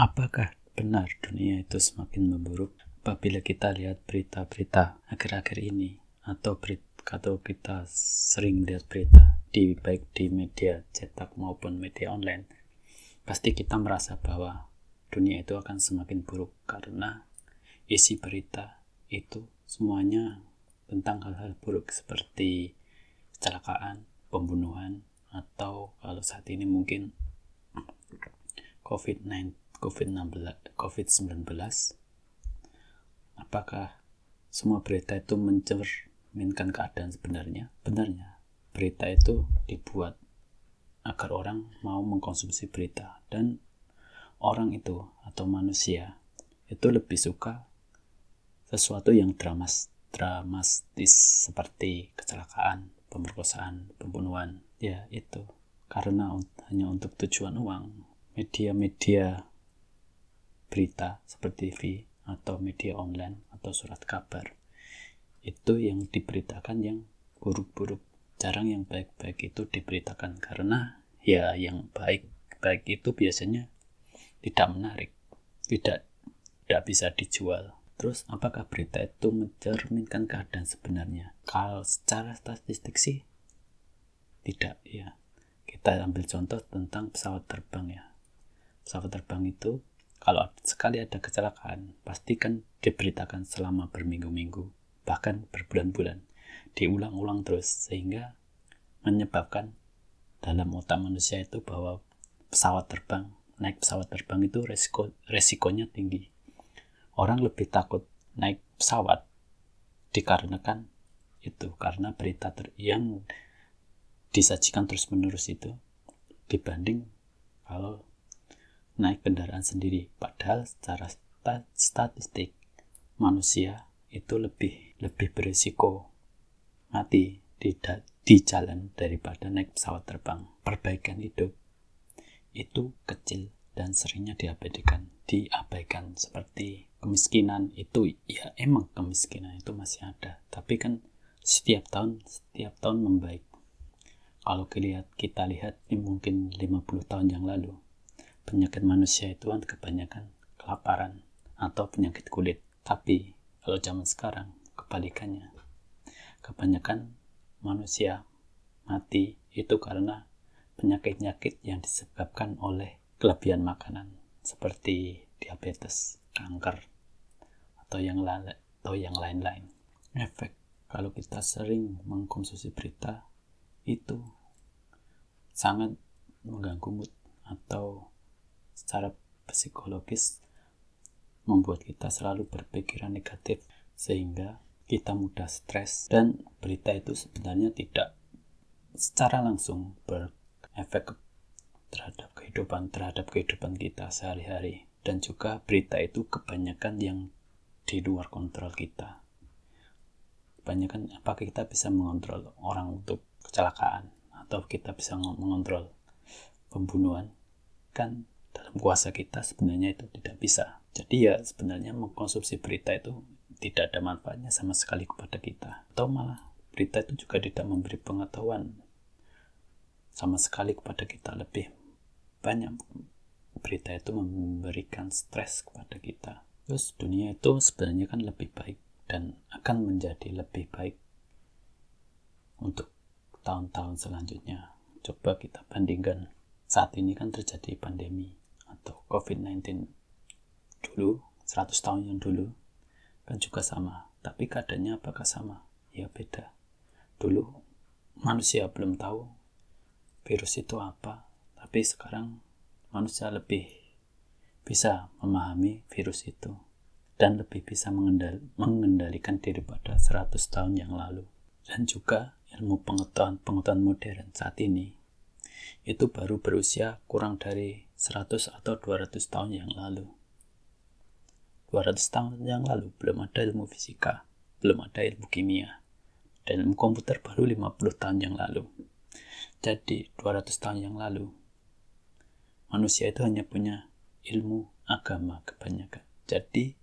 Apakah benar dunia itu semakin memburuk apabila kita lihat berita-berita akhir-akhir ini atau berita atau kita sering lihat berita di baik di media cetak maupun media online? Pasti kita merasa bahwa dunia itu akan semakin buruk karena isi berita itu semuanya tentang hal-hal buruk seperti kecelakaan, pembunuhan, atau kalau saat ini mungkin COVID-19 COVID-19 COVID-19 apakah semua berita itu mencerminkan keadaan sebenarnya benarnya berita itu dibuat agar orang mau mengkonsumsi berita dan orang itu atau manusia itu lebih suka sesuatu yang dramas dramatis seperti kecelakaan, pemerkosaan, pembunuhan. Ya, itu. Karena hanya untuk tujuan uang, media-media berita seperti TV atau media online atau surat kabar itu yang diberitakan yang buruk-buruk. Jarang yang baik-baik itu diberitakan karena ya yang baik-baik itu biasanya tidak menarik tidak tidak bisa dijual. Terus apakah berita itu mencerminkan keadaan sebenarnya? Kalau secara statistik sih tidak ya. Kita ambil contoh tentang pesawat terbang ya. Pesawat terbang itu kalau sekali ada kecelakaan, pasti kan diberitakan selama berminggu-minggu, bahkan berbulan-bulan, diulang-ulang terus, sehingga menyebabkan dalam otak manusia itu bahwa pesawat terbang, naik pesawat terbang itu resiko, resikonya tinggi. Orang lebih takut naik pesawat dikarenakan itu, karena berita ter yang disajikan terus-menerus itu dibanding kalau naik kendaraan sendiri. Padahal secara statistik manusia itu lebih lebih berisiko mati di, di jalan daripada naik pesawat terbang. Perbaikan hidup itu kecil dan seringnya diabaikan. Diabaikan seperti kemiskinan itu ya emang kemiskinan itu masih ada, tapi kan setiap tahun setiap tahun membaik. Kalau kita lihat, kita lihat mungkin 50 tahun yang lalu, penyakit manusia itu kan kebanyakan kelaparan atau penyakit kulit. Tapi kalau zaman sekarang kebalikannya. Kebanyakan manusia mati itu karena penyakit-penyakit yang disebabkan oleh kelebihan makanan seperti diabetes, kanker, atau yang lain atau yang lain-lain. Efek kalau kita sering mengkonsumsi berita itu sangat mengganggu mood atau secara psikologis membuat kita selalu berpikiran negatif sehingga kita mudah stres. Dan berita itu sebenarnya tidak secara langsung berefek terhadap kehidupan terhadap kehidupan kita sehari-hari. Dan juga berita itu kebanyakan yang di luar kontrol kita. Kebanyakan apakah kita bisa mengontrol orang untuk kecelakaan atau kita bisa mengontrol pembunuhan kan dalam kuasa kita sebenarnya itu tidak bisa. Jadi ya sebenarnya mengkonsumsi berita itu tidak ada manfaatnya sama sekali kepada kita. Atau malah berita itu juga tidak memberi pengetahuan sama sekali kepada kita lebih banyak berita itu memberikan stres kepada kita. Terus dunia itu sebenarnya kan lebih baik dan akan menjadi lebih baik untuk tahun-tahun selanjutnya. Coba kita bandingkan saat ini kan terjadi pandemi atau COVID-19 dulu 100 tahun yang dulu kan juga sama. Tapi keadaannya apakah sama? Ya beda. Dulu manusia belum tahu virus itu apa. Tapi sekarang manusia lebih bisa memahami virus itu dan lebih bisa mengendal mengendalikan diri pada 100 tahun yang lalu. Dan juga ilmu pengetahuan-pengetahuan modern saat ini itu baru berusia kurang dari 100 atau 200 tahun yang lalu. 200 tahun yang lalu belum ada ilmu fisika, belum ada ilmu kimia, dan ilmu komputer baru 50 tahun yang lalu. Jadi 200 tahun yang lalu, manusia itu hanya punya ilmu agama kebanyakan. Jadi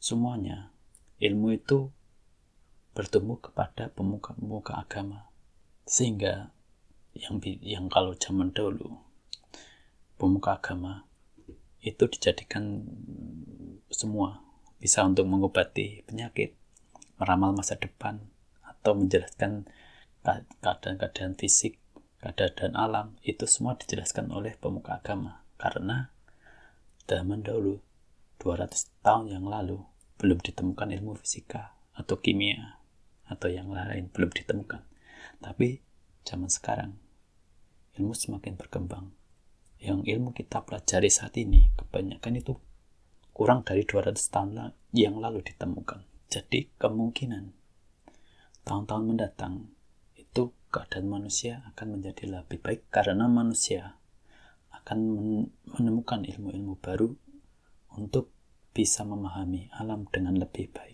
semuanya ilmu itu bertumbuh kepada pemuka-pemuka agama. Sehingga yang yang kalau zaman dahulu pemuka agama itu dijadikan semua bisa untuk mengobati penyakit, meramal masa depan, atau menjelaskan keadaan-keadaan fisik, keadaan alam, itu semua dijelaskan oleh pemuka agama. Karena zaman dahulu, 200 tahun yang lalu, belum ditemukan ilmu fisika atau kimia atau yang lain belum ditemukan. Tapi zaman sekarang, ilmu semakin berkembang. Yang ilmu kita pelajari saat ini, kebanyakan itu kurang dari 200 tahun yang lalu ditemukan. Jadi kemungkinan tahun-tahun mendatang itu keadaan manusia akan menjadi lebih baik karena manusia akan menemukan ilmu-ilmu baru untuk bisa memahami alam dengan lebih baik.